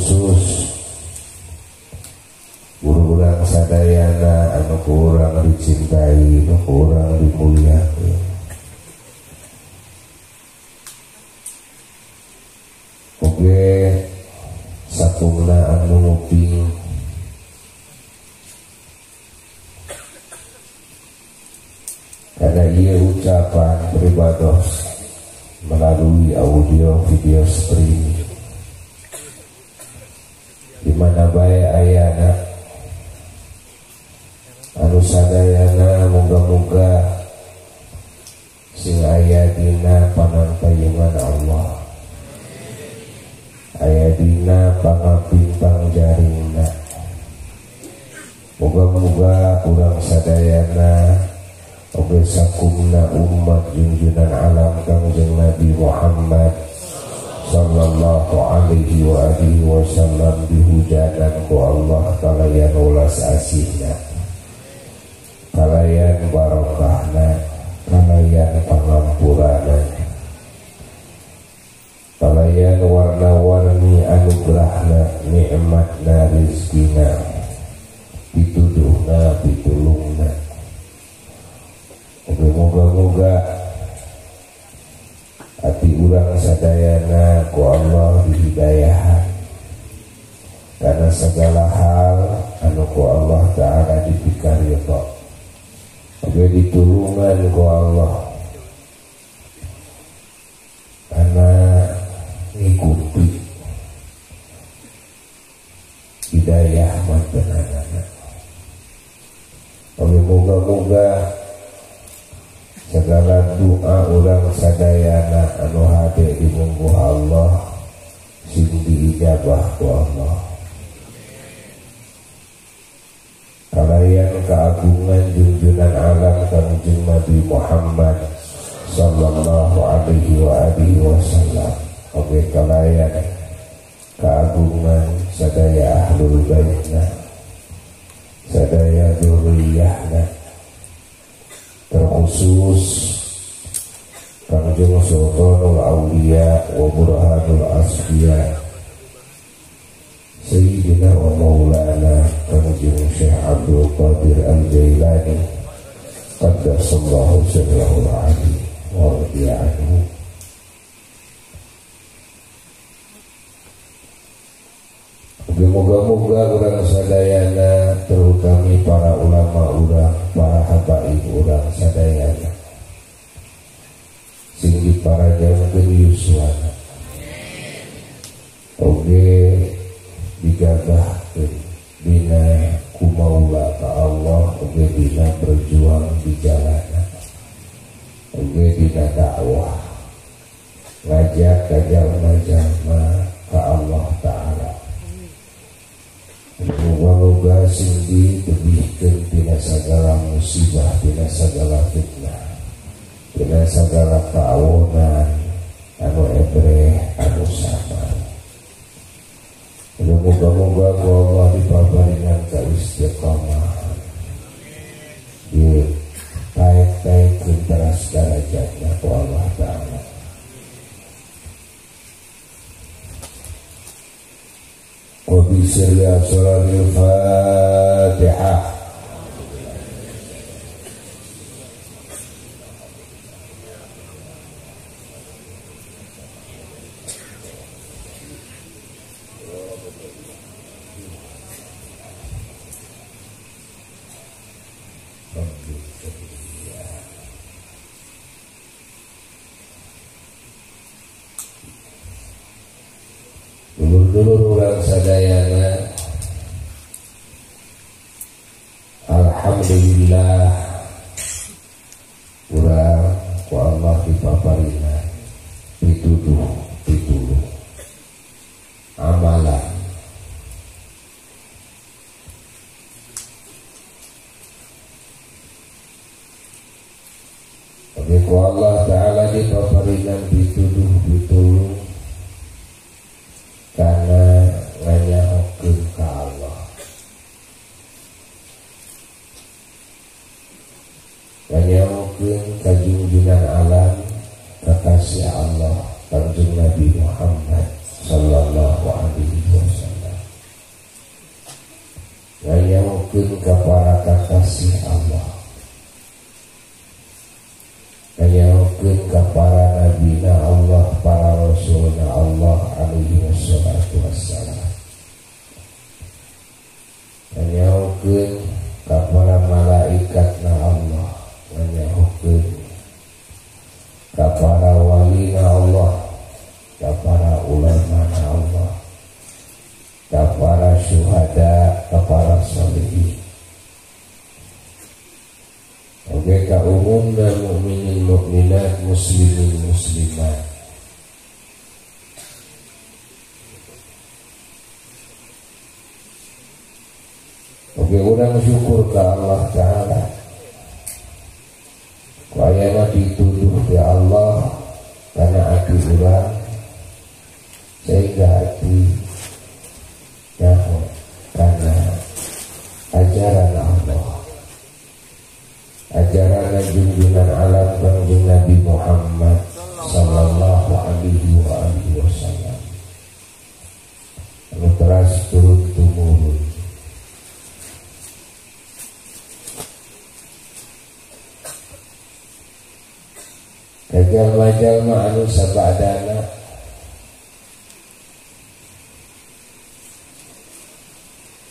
terkhusus guru-guru sadayana anu kurang dicintai anu kurang dimuliakan. Oke sakuna anu nguping karena ia ucapan beribadah melalui audio video streaming di mana baik ayana anu sadayana moga-moga sing aya dina panangtayungan Allah. Aya dina pangapimpang jaringna moga-moga kurang sadayana Oke sakumna umat junjunan alam kangjeng Nabi Muhammad Sallallahu alaihi wa alihi wasallam dihujanan ku Allah kalayan ulas asihna Kalayan barokahna Kalayan pangampurana Kalayan warna-warni anugerahna Ni'matna rizkina Pituduhna pitulungna Moga-moga hati urang sadayana ku Allah dihidayahan karena segala hal anu ku Allah Ta'ala dipikar ya Pak. Oke ditulungan ku Allah diijabah ku Allah kalayan keagungan junjunan alam kanjeng Nabi Muhammad sallallahu alaihi wa alihi wasallam. Oke kalayan keagungan sadaya ahlul baitna sadaya dzurriyyahna terkhusus Kanjeng Sultanul Aulia wa Burhanul Asfiya Sayyidina wa Maulana Kanjeng Syekh Abdul Qadir Al-Jailani Qaddasallahu sirrahul adi wa radiya'anhu Moga-moga orang sadayana terutama para ulama orang, para habaib orang sadayana. Sing para jauh yuswana. Oke digagahkeun dina kumaula ka Allah oge dina berjuang di jalanan. Oge dina dakwah. Ngajak ka jalma-jalma ka Allah Ta'ala Moga-moga sindi tebihkan tina segala musibah, tina segala fitnah, tina segala keawonan, anu ebre, anu Ya moga-moga ku Allah dipabaringan ka istiqamah Di taik-taik kunteras darajatnya ku Allah Ta'ala Wa bisirya surah al-Fatihah Oke orang syukur Kajal-majal ma'anu sabadana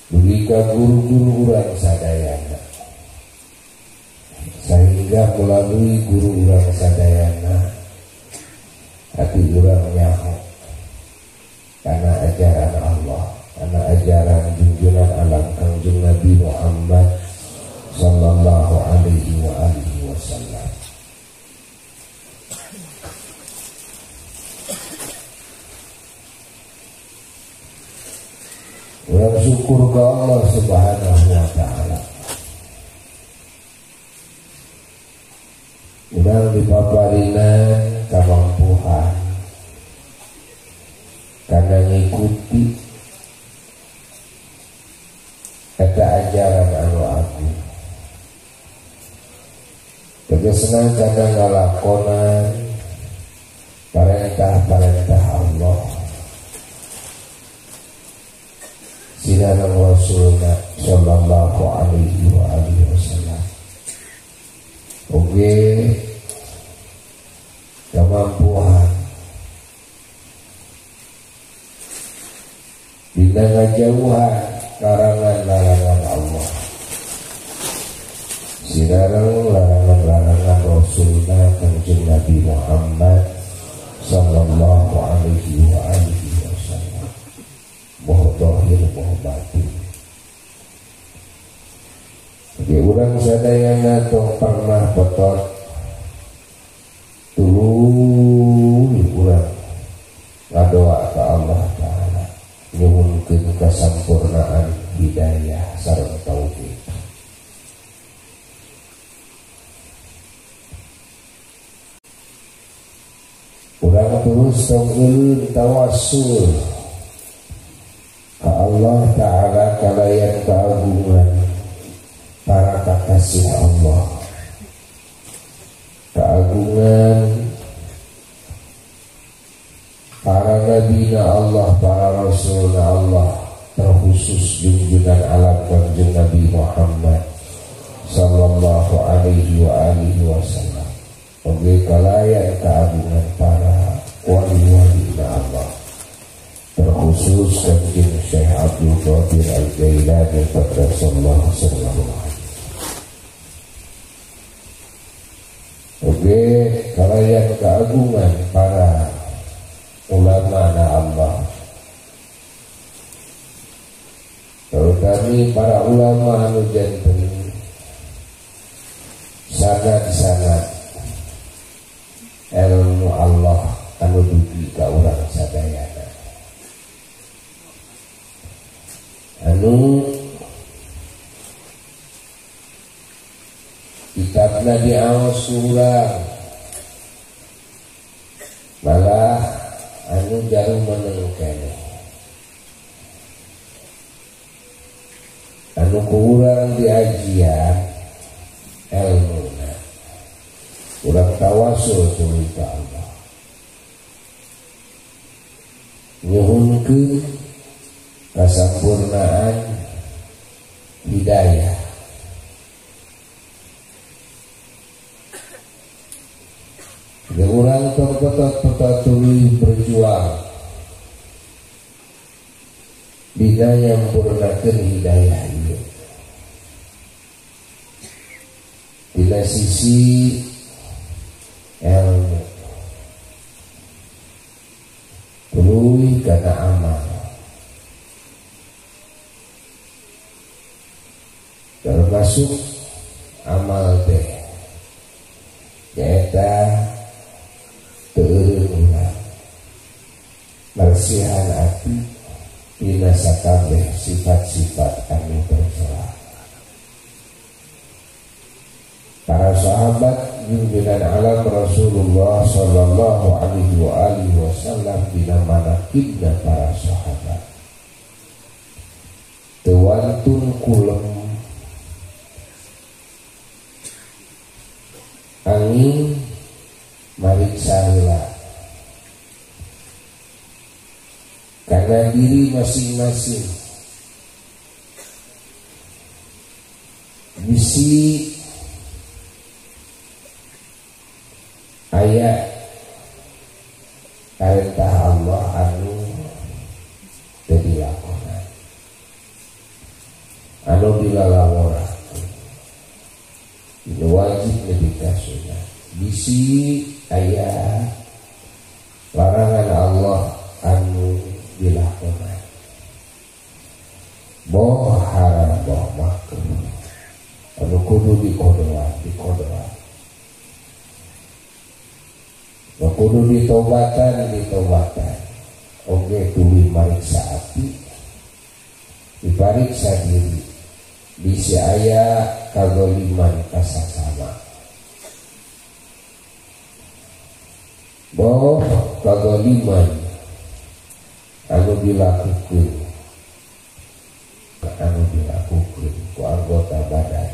Begitu guru-guru orang sadayana. Sehingga melalui guru orang sadayana Hati orang nyaho Karena ajaran Allah Karena ajaran junjunan alam Kanjeng Nabi Muhammad Sallallahu alaihi wa alihi wasallam bersyukur ke Allah Subhanahu wa taala. Udah dipaparina kemampuan karena ngikuti kata ajaran anu aku. Tegasna karena ngalakonan perintah-perintah Allah sinar Rasulullah Sallallahu alaihi wa alihi wasallam. Oke. Kemampuan. Bila ngajauhan Larangan larangan Allah. Sinarang larangan-larangan Orang sadayana tong pernah betot Tuluy orang ngadoa ke Allah Ta'ala Nyuhunkeun kesempurnaan hidayah sareng tauhid. Urang terus tong tawasul Allah Ta'ala kalayan keagungan kekasih Allah keagungan para nabi Allah para rasul Allah terkhusus junjungan alam kanjeng Nabi Muhammad sallallahu alaihi wa alihi wasallam. Oke kalayan keagungan para wali-wali Allah terkhusus kanjeng Syekh Abdul Qadir Al-Jailani Qadrasallahu sallallahu alaihi Oke, kalian keagungan para ulama na Allah Terutama para ulama anu janten sangat-sangat ilmu Allah anu dugi ka urang sadaya anu kitabna di awal surah malah anu jauh meneng kene anu kurang diajian ilmu. Kurang tawasul cerita Allah. Kesempurnaan hidayah Dia tempat-tempat tuli berjuang. Bina yang menyempurnakan hidayah ini. Bila sisi ilmu Tului karena amal. Termasuk Rasulullah Sallallahu Alaihi wa alihi Wasallam bila mana kita para sahabat. Tewantun kulem. Angin marik sarila. Karena diri masing-masing. Bisi ayat perintah Allah anu jadi lakonan anu dilalawara ini wajib lebih sunat bisi ayat larangan Allah anu dilakonan boh boh makruh. Anu kudu dikodoan dikodoan kudu ditobatan ditobatan. Oke tuli mariksa hati dipariksa diri bisa ayah kagoliman kasasama boh kagoliman anu dilakukan anu dilakukan ku anggota badan.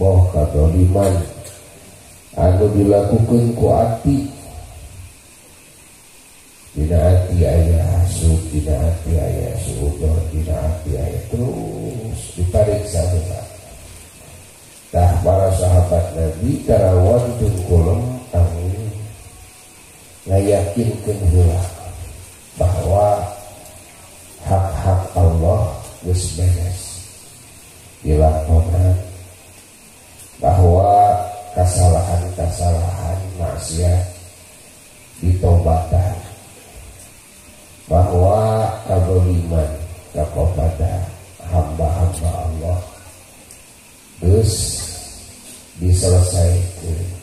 Boh kagoliman anu dilakukan ku hati. Tidak hati ayah hasut, tidak hati ayah suudon, tidak hati ayah terus. Ditarik sahabat. Nah para sahabat Nabi tarawan kolom kami ngayakinkan heula bahwa hak-hak Allah geus beres dilakukan bahwa kesalahan-kesalahan maksiat ditobatan bahwa kagoliman kepada hamba-hamba Allah terus diselesaikan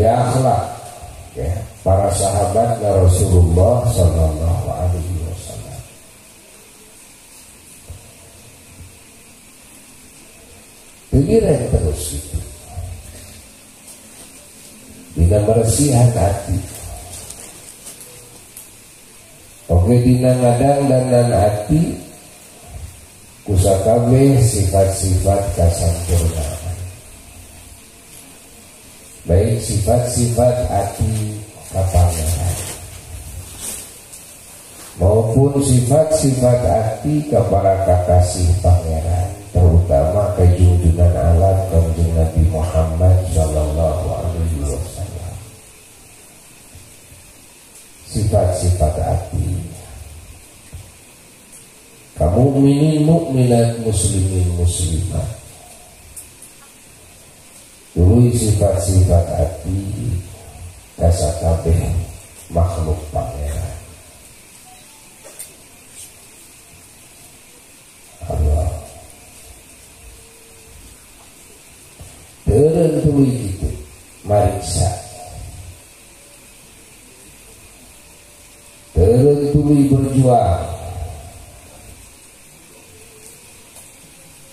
ya akhlak ya para sahabat Rasulullah Sallallahu Alaihi Wasallam. Pikiran terus itu. Dengan bersihan hati. Oke dina ngadang dan nan hati kusakabe sifat-sifat kasampurnaan baik sifat-sifat hati kapangeran maupun sifat-sifat hati kepada kakasih pangeran terutama kejunjungan alam kanjeng Nabi Muhammad Sallallahu Alaihi Wasallam. Sifat-sifat hati. Kamu mukminin mukminat muslimin muslimat sifat-sifat hati kasakabe makhluk pangeran. Allah. Terus itu mariksa. Tuli berjuang.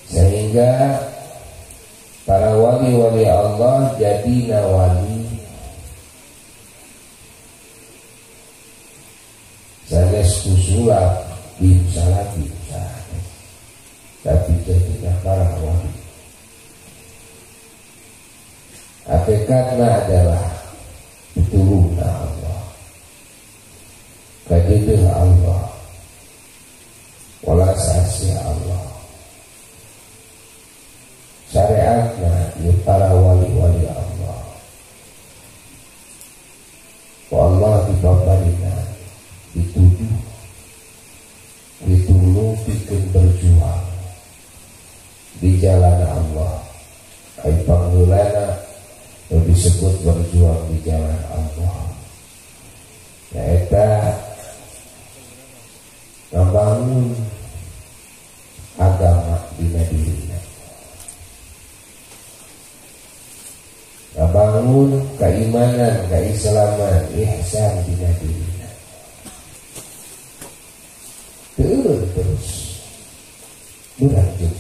Sehingga para wali-wali Allah jadi nawali sanes kusulap bin salabi tapi jadi para wali hakikatnya adalah pitulungna Allah. Kadidih Allah kekasih Allah syariatnya ya para wali-wali Allah wa Allah dibabarina dituduh ditulu bikin berjuang di jalan Allah ay panggulana yang disebut berjuang di jalan Allah yaitu membangun agama di dirinya membangun keimanan keislaman ihsan di dirinya terus terus berlanjut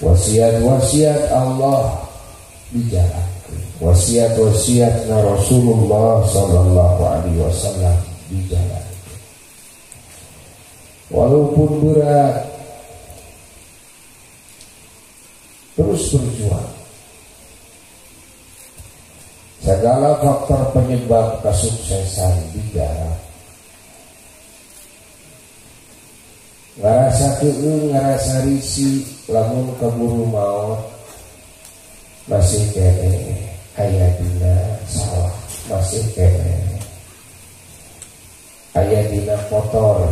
wasiat-wasiat Allah dijalankan. Wasiat-wasiat Rasulullah Sallallahu Alaihi Wasallam dijalankan. Walaupun berat terus berjuang segala faktor penyebab kesuksesan digarap ngerasa keung ngerasa risi lamun keburu maut masih kene. Ayah dina salah masih kene. Ayah dina kotor.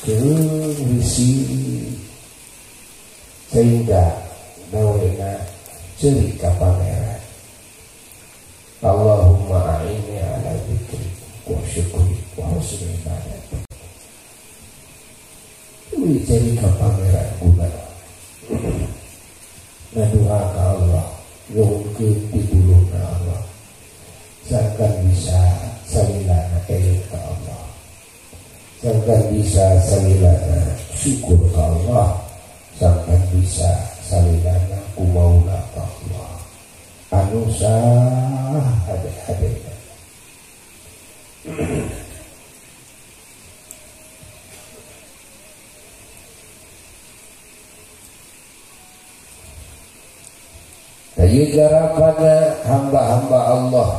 Keung risi sehingga dawena ceri kapangeran Allahumma a'ini ala dzikri wa syukri wa husni ibadah. Wih jadi pameran guna Ngadua ke Allah Mungkin di bulu ke Allah. Jangan bisa salilana eling ke Allah. Jangan bisa salilana syukur ke Allah. Jangan bisa salilana kumauna Allah Anu sah ada-ada Jadi garapan hamba-hamba Allah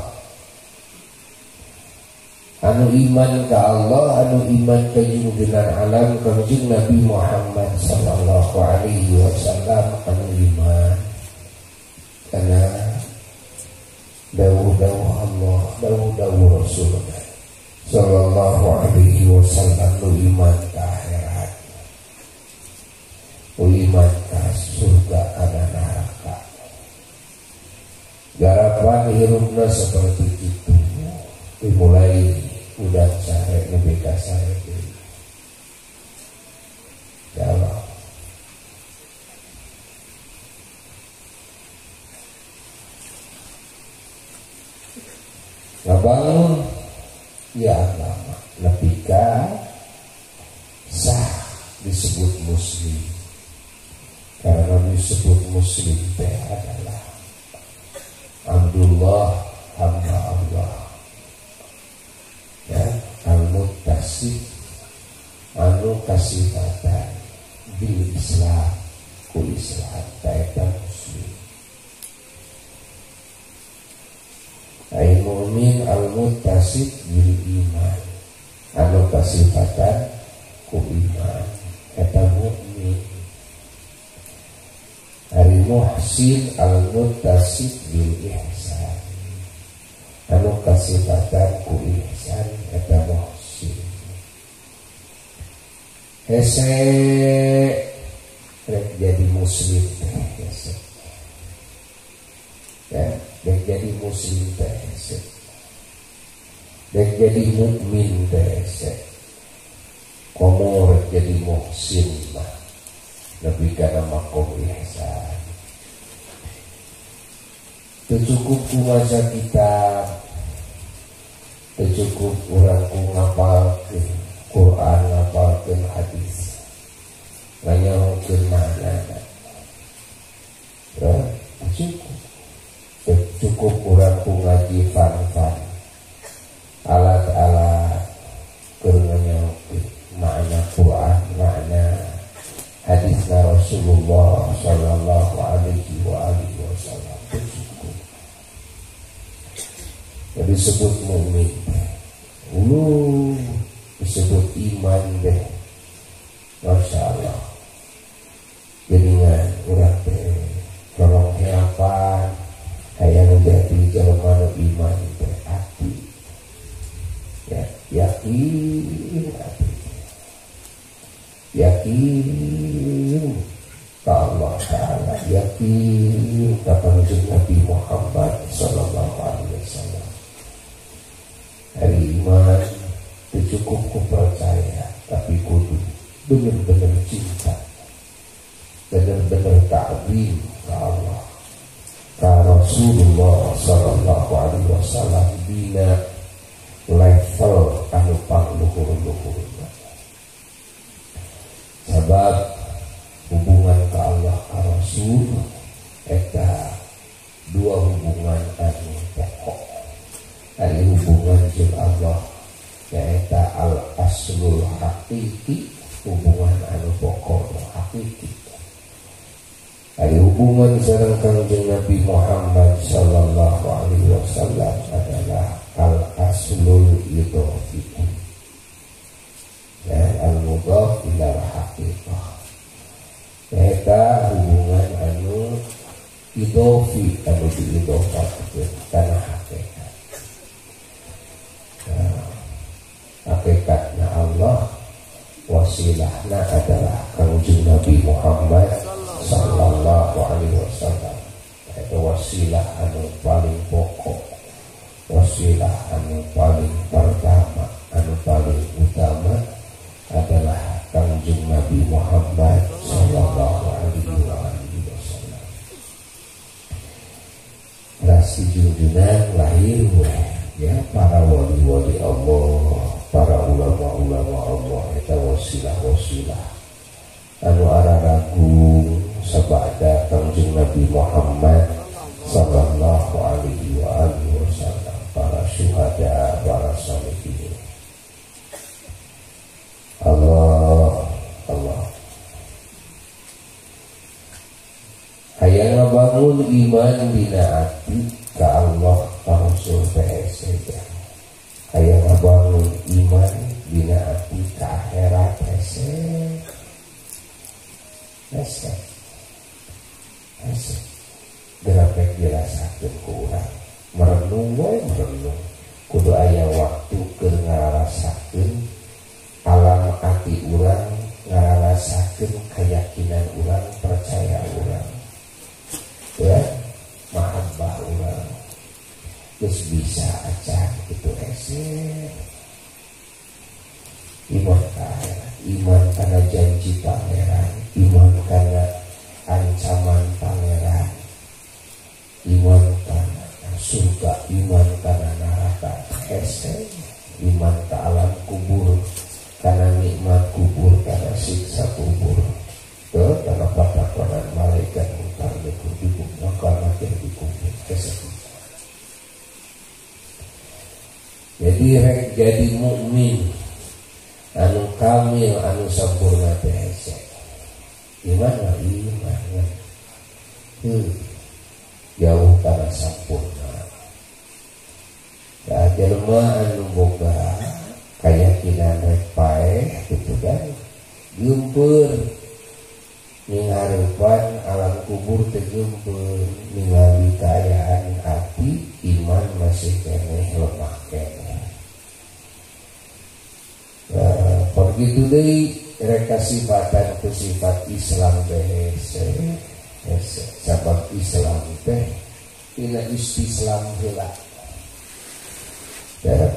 Anu iman ke Allah Anu iman ke junjunan alam Kanjeng Nabi Muhammad Sallallahu alaihi wasallam iman Karena Dawuh-dawuh Allah Dawuh-dawuh Rasulullah Sallallahu alaihi wasallam Anu iman akhirat. Ke surga Karena neraka. Garapan hirupna seperti itu. Dimulai udah sare lebih kasar ya one Hari muhsin al-muttasif bil ihsan. Anu kasifatan ku ihsan Eta muhsin. Hese Rek jadi muslim Hese Ya Rek jadi muslim Hese Rek jadi mukmin Hese Komo rek jadi muhsin mah. Lebih karena makom ihsan Tercukup kuasa kita. Tercukup orang ku ngapalkan Quran ngapalkan hadis. Nganyangkan mana? Ya, cukup Tercukup orang ku ngaji fan-fan Alat-alat. Kerenganyangkan Makna Quran, makna hadisnya Rasulullah Sallallahu Alaihi Wasallam itu cukup. Jadi sebut mukmin ulu disebut iman deh. Masya Allah dengan urang teh tolong apa kayak menjadi jalan iman teh hati. Ya yakin hati. Yakin. Ke Allah Ta'ala yakin. Kepada Nabi Muhammad Sallallahu Alaihi Wasallam hari iman cukup percaya tapi kudu benar-benar cinta. Benar-benar ta'zim ke Allah. Ke Rasulullah Sallallahu Alaihi Wasallam. Dina level anu pangluhur-luhur sebab hubungan ke Allah ke Rasul eta dua hubungan anu pokok dari hubungan jeung Allah yaitu al aslul hakiki hubungan anu pokok hakiki dari hubungan sareng kanjeng Nabi Muhammad sallallahu alaihi wasallam adalah al aslul idofi ya al mudhaf ila haqiqah. Eta hubungan anu idofi Anu ara ragu sabada kanjeng Nabi Muhammad Sallallahu Alaihi Wasallam para syuhada, para salihin. Allah Allah. Hayang bangun iman dina hati ke Allah Rasul PSC Hayang bangun iman dina hati ke akhirat PSC PSC PSC Gerapek dirasakan kurang Merenung woy merenung. Kudu ayah waktu ke ngarasakan alam hati orang ngarasakan keyakinan orang percaya orang ya mahabbah orang terus bisa aja itu esek iman iman karena janji pangeran iman karena ancaman pangeran. Iman karena surga iman karena neraka. Esek iman ke alam kubur. Karena nikmat kubur karena siksa kubur. Ke karena patakonan malaikat mutar lekur di bumi karena di kubur jadi rek jadi mukmin. Anu kamil anu sempurna biasa gimana iman hmm. jauh karena sempurna ya jelma anu boga keyakinan rek pae gitu kan? Gempur ningaripan alam kubur tegempur ningali kayaan hati iman masih kene lemah kene nah, begitu deh mereka sifatan ke sifat Islam behese sebab Islam teh? Tina istislam hela. Ya.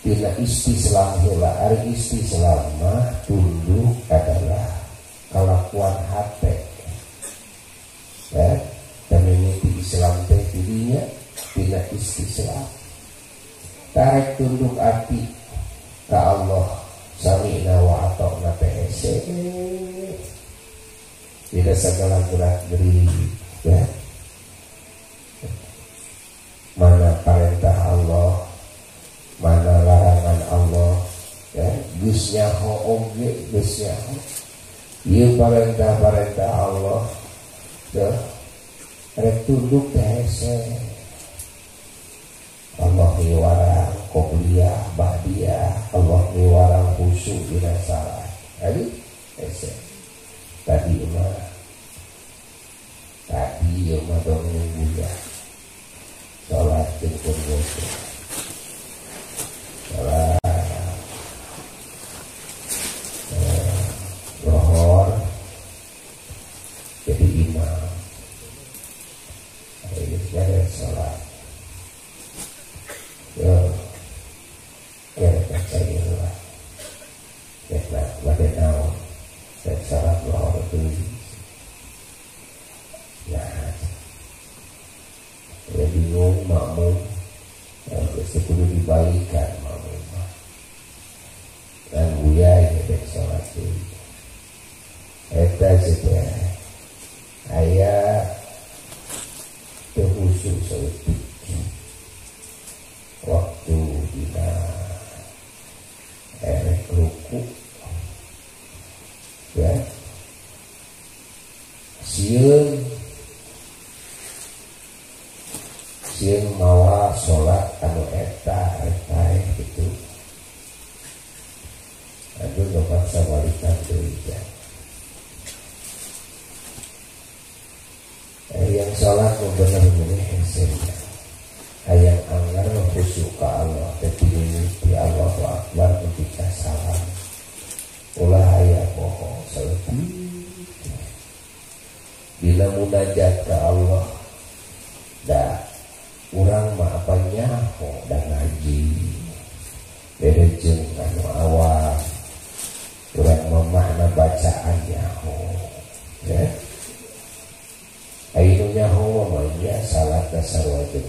Bila istislam hela. Ari istislam mah tunduk adalah Kelakuan hati Ya. Di Islam teh dirinya Bila istislam. Tarik tunduk hati Ke Allah Sami'na wa atokna PSC Tidak segala gerak geri Ya. Mana perintah Allah mana larangan Allah ya. Gusnya ho oge gusnya ho. Ieu parentah parentah Allah ya. Rek tunduk hese Allah warang qobliyah bahdiyah Allah niwarang khusyuk dina salat jadi ese tadi mah tadi mah dong ya salat jeung kurwudu salat eh, lohor jadi imam ini saya salat ya kira saya lah ya lah pada naon saya salat lohor itu ya ya bingung makmum ya biasa kudu dibalikan makmum dan buya ya dek salat itu Eta juga ayah terhusus seutik waktu dina erek ruku ya sieun sieun mawa sholat anu eta eta gitu. Aduh dapat sabalikan deui eh, yang sholat mau benar benar hasilnya. Ayat anggar khusyuk ke Allah tapi di Allah Akbar ketika salam. Ulah ayat bohong selesai bila munajat ke Allah dah kurang mah apa nyaho dan ngaji beda jeng anu awal kurang memakna bacaan nyaho ya Ainu nyaho mamanya dasar wajib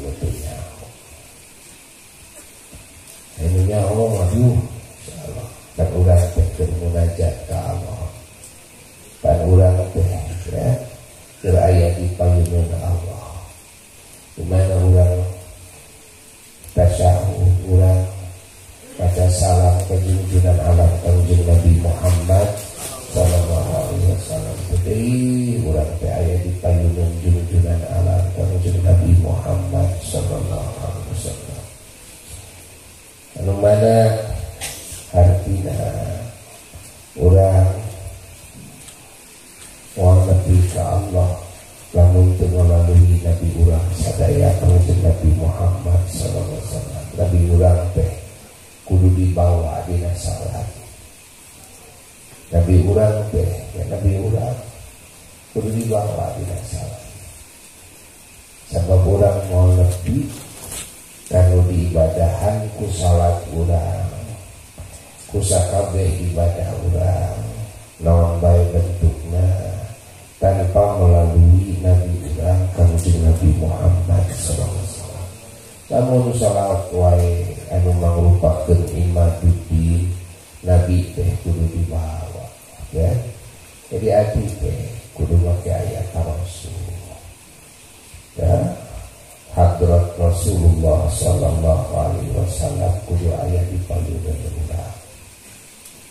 Rasulullah sallallahu alaihi wasallam kudu ayat di payudhan ulah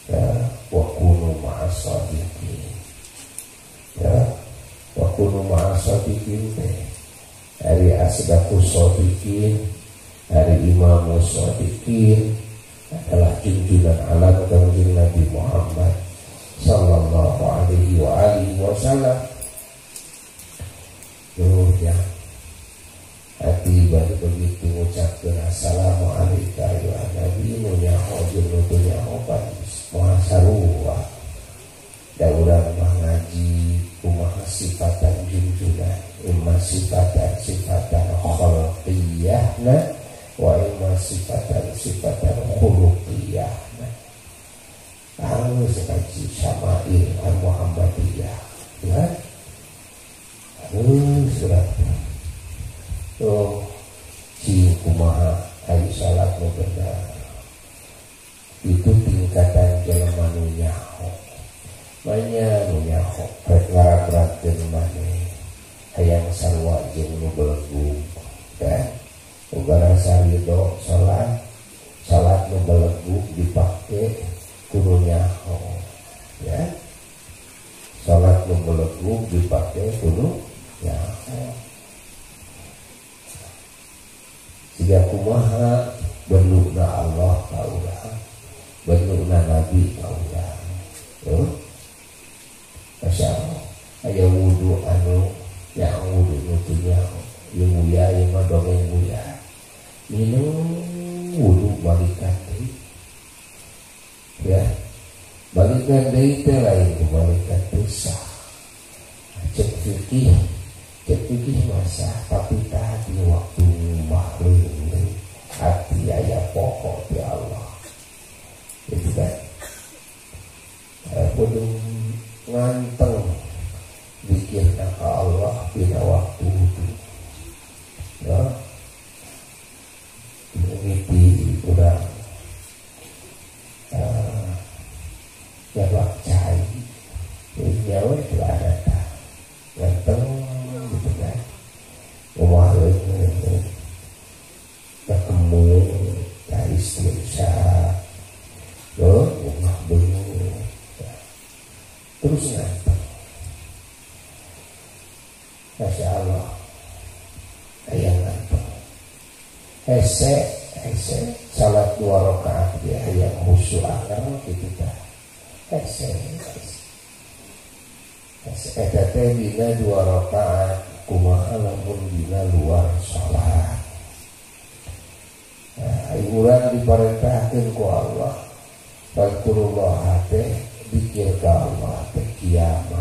ya wa kunu ma'asadiqin ya wa kunu ma'asadiqin teh. Dari asdakus sadiqin dari imamu sadiqin adalah junjungan alam kanjeng Nabi Muhammad sallallahu alaihi wasallam. Ya. Hati baru begitu ucapkan Assalamualaikum ya Nabi Nunya hojul nutunya obat Muhasarua Daulah mah ngaji Kumaha sifatan junjunan Imma sifatan sifatan khalqiyah nah Wa imma sifatan sifatan khuluqiyah nah Lalu sekaji syama'il al-Muhammadiyah Ya Aduh surat Tuh Si kumaha Hari salat nu Itu tingkatan jelema nu nyaho. Manya nu nyaho Rek ngarak-rakeun maneh Hayang sarwa jeung nu Ya Ugara sarido salat. Salat nu belegu dipake kudu nyaho. Ya? Salat nu belegu dipake kudu nyaho tiga kumaha bentukna Allah kaulah bentukna Nabi kaulah tuh hmm? Masya Allah ayo wudhu anu yang wudhu nutunya yang mulia yang dongeng mulia. Minum wudhu balikan deh. Ya. Balikan deh itu lain balikan dosa cek fikih. Teh bina dua rakaat kumaha lamun bina luar salat. Nah, iburan diperintahkan ku Allah. Fadkurullah teh Dikir ke Allah Teh kiamat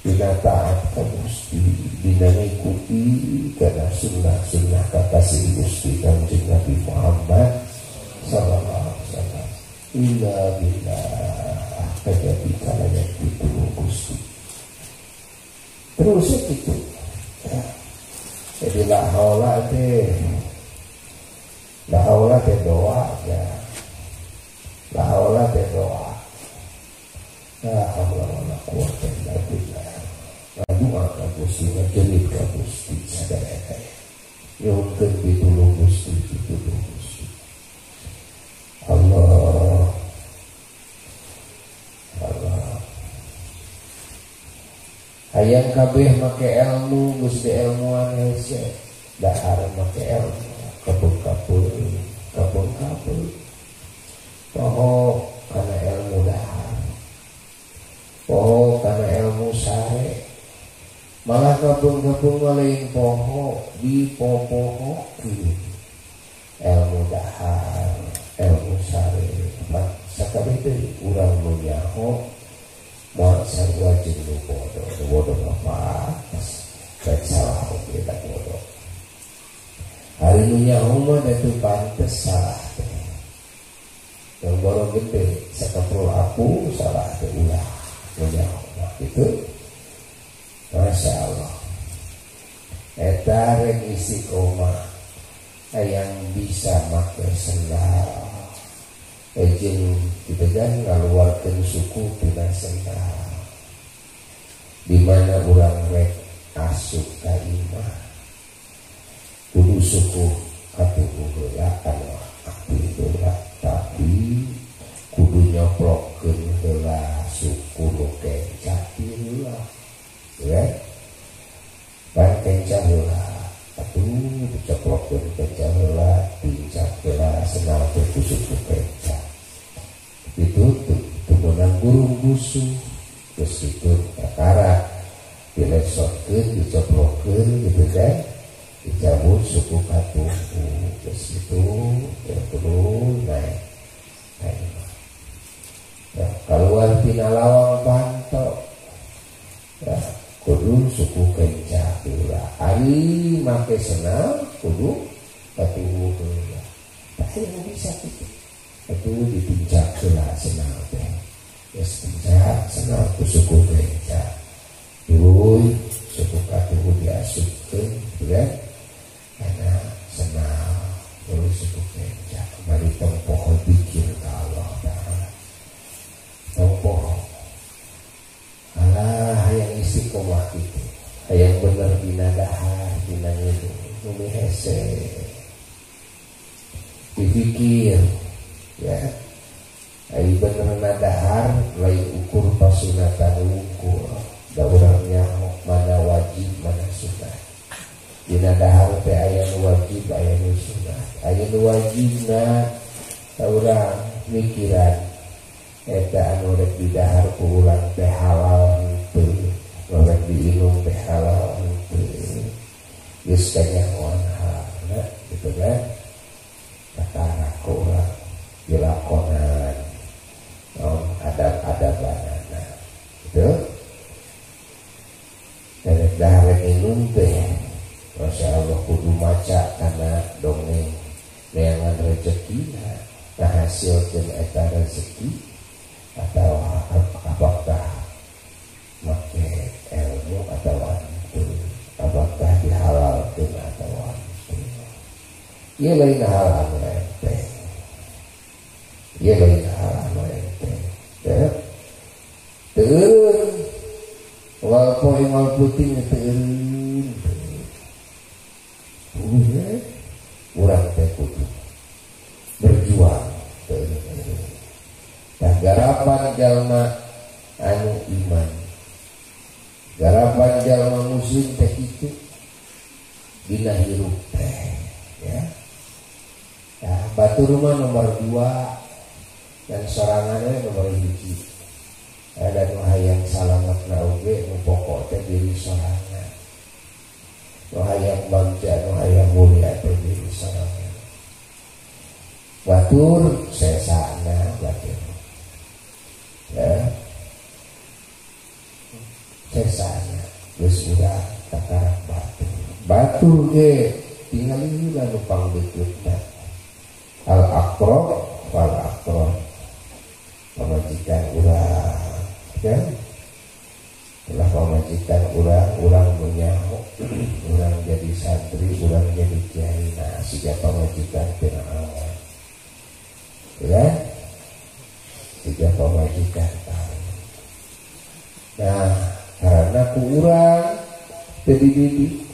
Bina taat ka Gusti Bina mengikuti Karena sunnah-sunnah kakasih Gusti Kanjeng Nabi Muhammad Sallallahu alaihi wasallam. Bila Kajadi kalanya itu Gusti. Terus itu. Ya. Jadi la haula teh kabeh make ilmu Gusti ilmuwan hese Dahar make ilmu Kapul-kapul Kapul-kapul Poho karena ilmu dahar. Poho karena ilmu sare. Malah kapul-kapul ngalain poho Di poho Ilmu dahar Ilmu sare Sakabeh itu Urang menyaho Mau sarwa jeung nu bodoh, nu bodoh apa? Kayak salah oke tak bodoh. Hari nu nyaho mah itu pantes salah. Yang baru gede, sakapul aku salah teh ulah. Mah itu. Masya Allah. Eta remisi koma yang bisa make sendal Ejeng kita kan ngaluarkan suku tina sendal di mana orang rek asuk ka imah kudu suku katuhu heula anu aktif heula abdi kudu nyoplokkeun heula suku nu kencah heula ya. Pan kencah heula atuh dicoplokkeun kencah heula pincak heula senal teh suku kencah itu tuh turunan gurung busu terus itu perkara. Dilesotkeun dicoplokkeun gitu kan dicabut suku katuhu terus itu terus naik. Naik. Ya, keluar tina lawang panto ya, kudu suku kencah pula hari make senal kudu katuhu pula tapi yang bisa gitu. Itu dipincak pula senal teh. Ya pincak senal ku suku kencah dulu suku katuhu diasupkeun ya karena senang terus meja kembali tempoh pikir ke Allah Ta'ala tempoh Allah yang isi komah itu yang benar bina dahar bina itu numi hese dipikir ya. Ayo bener nadahar lain ukur pasunatan ukur. Da orangnya mana wajib mana sunnah Dina dahar teh aya wajib aya nu sunat. Aya nu wajibna urang mikiran eta anu rek didahar ku urang teh halal henteu. Rek diinum teh halal henteu. Geus kanyahoan halna gitu kan. Katara ku urang dilakonan. Oh, adab-adabanana. Gitu. Maca karena dongeng neangan rezeki nah hasil eta rezeki atau apakah make ilmu atau itu apakah dihalalkan atau itu ia lain hal anu enteng ia lain hal anu enteng ya. Terus walaupun wal putih terus kurang teh kudu berjuang. Nah garapan jalma anu iman. Garapan jalma muslim teh itu dina hirup teh ya. Nah, batu rumah nomor dua dan sorangannya nomor hiji. Ada nu hayang batur sesana batur ya. Sesana geus urang takarak batur batur ge tinggal lah numpang dekutna al akro wal akro pemajikan urang kan telah pemajikan urang urang menyaho urang jadi santri urang jadi kiai nah siga pemajikan tina awal ya tiga pemajikan tahu nah karena kurang jadi didik ya,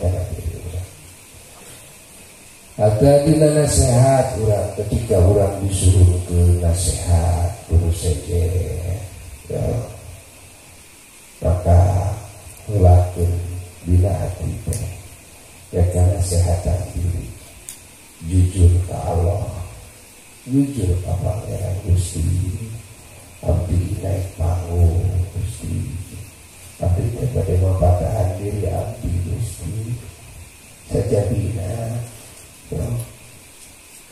kana diri ada bila nasihat orang ketika orang disuruh ke nasihat guru saja ya, maka melakukan bila hati ya karena kesehatan diri. Jujur ke Allah. Jujur ke Pangeran Gusti. Abdi naik panggung abdi daripada membatahan diri abdi Gusti? Sejadinya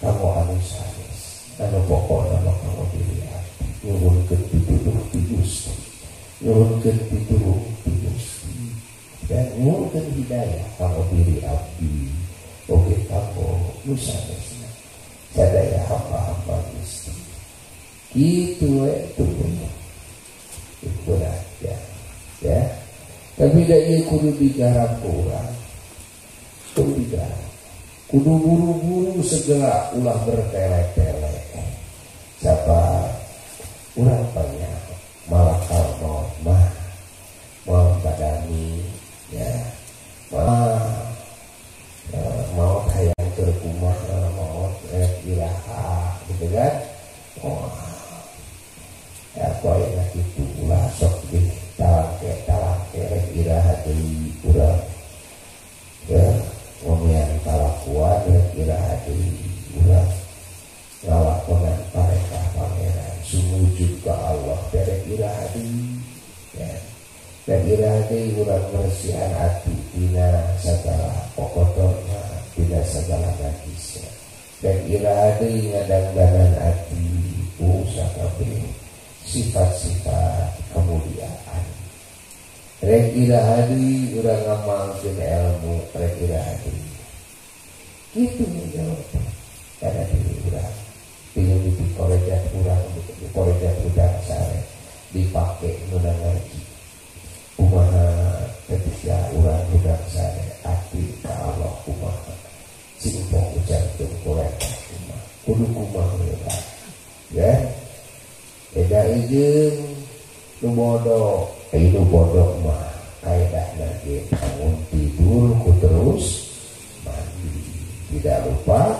kamu anu sanes anu pokok nama kamu dilihat nyurunkan pituduh di Gusti. Nyurunkan pituduh di Gusti. Dan nyurunkan hidayah kamu diri abdi. Oke kamu nu sadaya hamba-hamba Gusti itu itu itu aja ya tapi kudu digarap orang kudu buru-buru segera ulah bertele-tele siapa ulah banyak malah kalau mah mau badani ya mau ya, mau kayak terkumah mau eh, iraha gitu kan oh ya kau yang itu ulah sok di talake talake iraha dari urang ya Wamian kalakuan dan kira hati ulah ngalakonan mereka pangeran sumujud ke Allah dari kira hati ya dan kira hati ulah bersihan hati tina segala pokotornya segala najisnya dan kira hati ngadang-dangan hati usakabe sifat-sifat kemuliaan. Rek hadi udah ngamalkan ilmu Rek hadi Itu menjawab Karena diri udah Tinggal di korejat kurang Di udang sare Dipakai nuna ngaji Umaha ketika urang udang sare Ati ka Allah umaha Simpong ujar ke korejat kumah Kudu kumah mereka Ya. Eda izin Nu bodoh itu bodoh mah. Kaidah lagi bangun tidur ku terus mandi. Tidak lupa.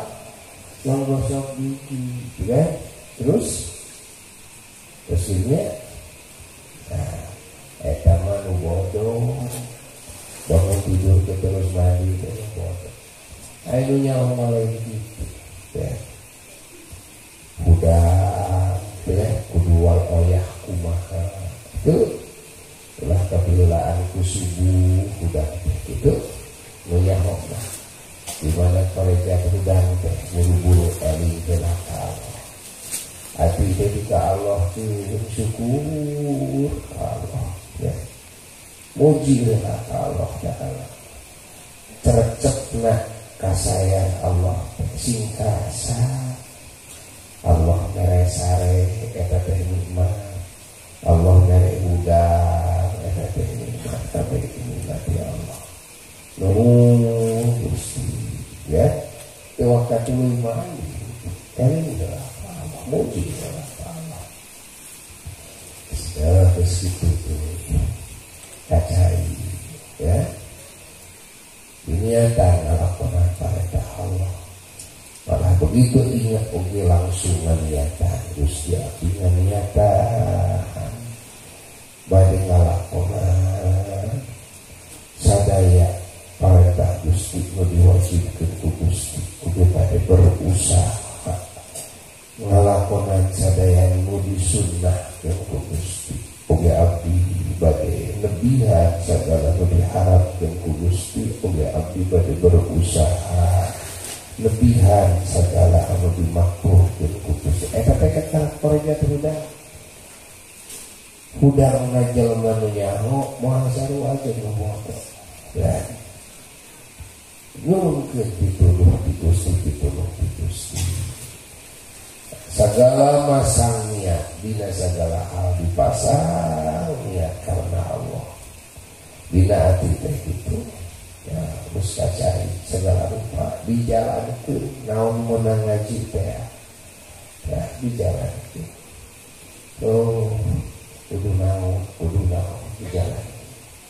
Yang gosok gigi. Ya. Terus. Terusnya. Nah eta mah nu bodoh. Bangun tidur ke terus mandi terus bodoh ayo nyawa mulai gitu ya. Udah ya. Kudu oyah kumaha. Tuh telah kepilaanku subuh udah itu ngeyahok lah di mana koreja berudang teh buru-buru eling ke Allah hati ketika Allah tuh syukur. Allah ya. Muji dengan Allah Ta'ala cercep nak kasayang Allah. Singkasa Allah meresare eta teh nikmat Allah mere udang tapi ini ya Allah. Nuh Gusti. Ya di waktu lima ini adalah Allah muji adalah Allah ya terus itu kacai ya ini akan lakukan pada Allah malah begitu ingat oke langsung niatan Gusti ingat niatan bade ngalakonan sadaya parentah Gusti nu diwajibkeun ku Gusti kudu bade berusaha ngalakonan sadaya nu disunnahkeun ku Gusti oge abdi bade lebihan segala diharap dan kugusti oleh abdi pada berusaha lebihan segala anu dimakruh dan kugusti eh tapi karakternya terudang hudang ngajal manunya nyaho mau saru aja ngomong ya mungkin dituduh dituduh dituduh dituduh segala masangnya bila segala hal dipasang niat karena Allah bila hati teh itu ya terus cari segala rupa di jalan itu naon menang ngaji teh ya di jalan itu tuh kudu naon kudu naon di jalan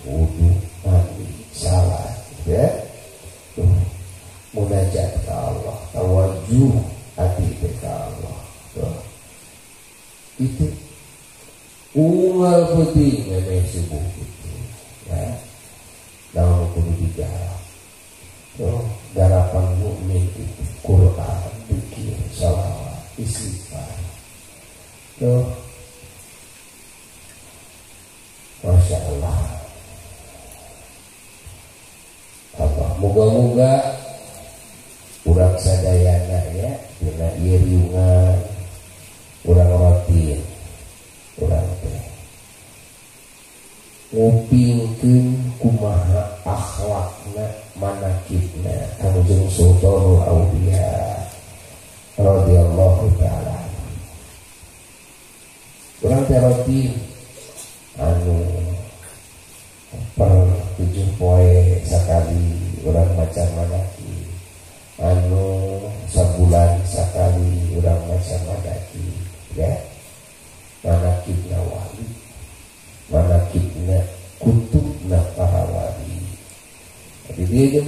kudu mandi salah ya tuh munajat ke Allah tawajuh hati ke Allah itu penting memang subuh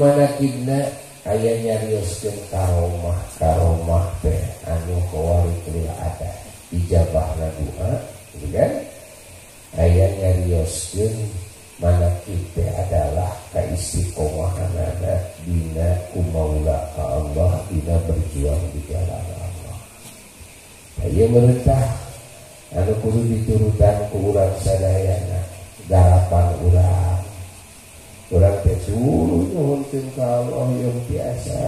manakibna ayah nyarioskeun karomah karomah teh anu kawari kuliah ada. Ijabah doa gitu kan? Ayah nyarioskeun manakib teh adalah keistiqomahanana dina kumaula ka Allah dina berjuang di jalan Allah. Ayo merintah anu kudu diturutan ku urang sadayana garapan urang suruh nyuhunkeun ka Allah yang biasa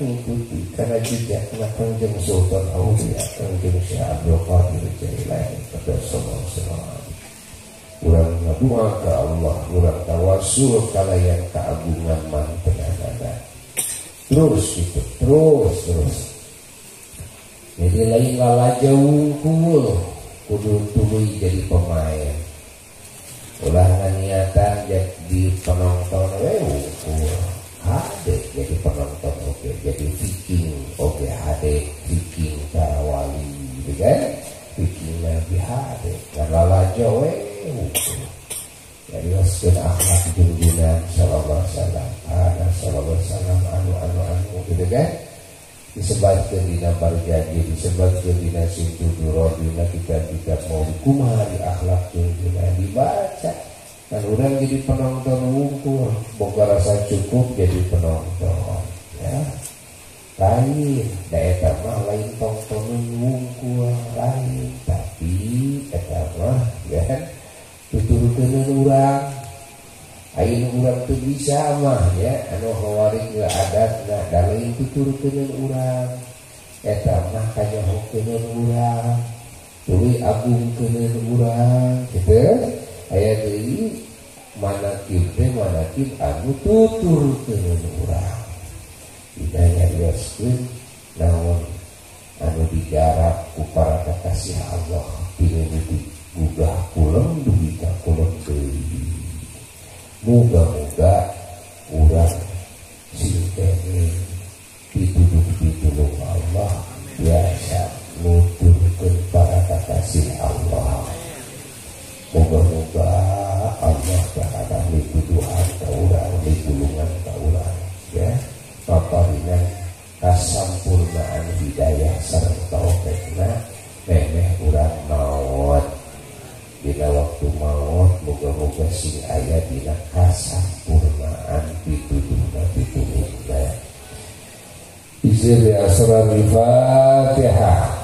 mengikuti karena jejak kangjeng Sultan Aulia kangjeng Syekh Abdul Qadir Jailani pada semua Urang ngadua ke Allah Urang tawasul kalayan keagungan mantenanana Terus gitu Terus terus jadi lain lalaja wungkul kudu tuluy jadi pemain ulah niatan jadi penonton we wungkul hade jadi penonton oke okay. jadi viking oke okay. hade viking para wali gitu kan viking nabi hade dan lalaja we wungkul jadi waskin akhlak junjunan sallallahu wasallam ana sallallahu wasallam anu anu anu gitu kan disebabkan dina barjadi disebabkan dina sintu duro dina kita tidak mau kumari akhlak dina dibaca dan orang jadi penonton wungkul boga rasa cukup jadi penonton. Ya. Lain. Daerah mah lain tontonan wungkul lain. Tapi eta mah ya tuturkeun urang Ayo urang tuh bisa mah ya. Anu hawarik nggak ada nah dalam itu turun urang eta mah kaya hokeun urang tuluy agung keun urang gitu aya deui manakib teh manakib anu tutur keun urang didaya yoskeun naon anu digarap ku para kekasih Allah pilih digugah kulem dugi ka kulem deui Moga-moga orang sinteni dituduh ditulung Allah biasa nuturkan para kekasih. Moga-moga Allah berhadap dituduhan ke orang, ditulungan ke orang. Ya, paparinan kasampurnaan hidayah serta taufekna memeh orang maut Dina waktu maut Moga-moga sing ayah dina kasampurnaan Pituduhna pituduhna Izin ya surah al-fatihah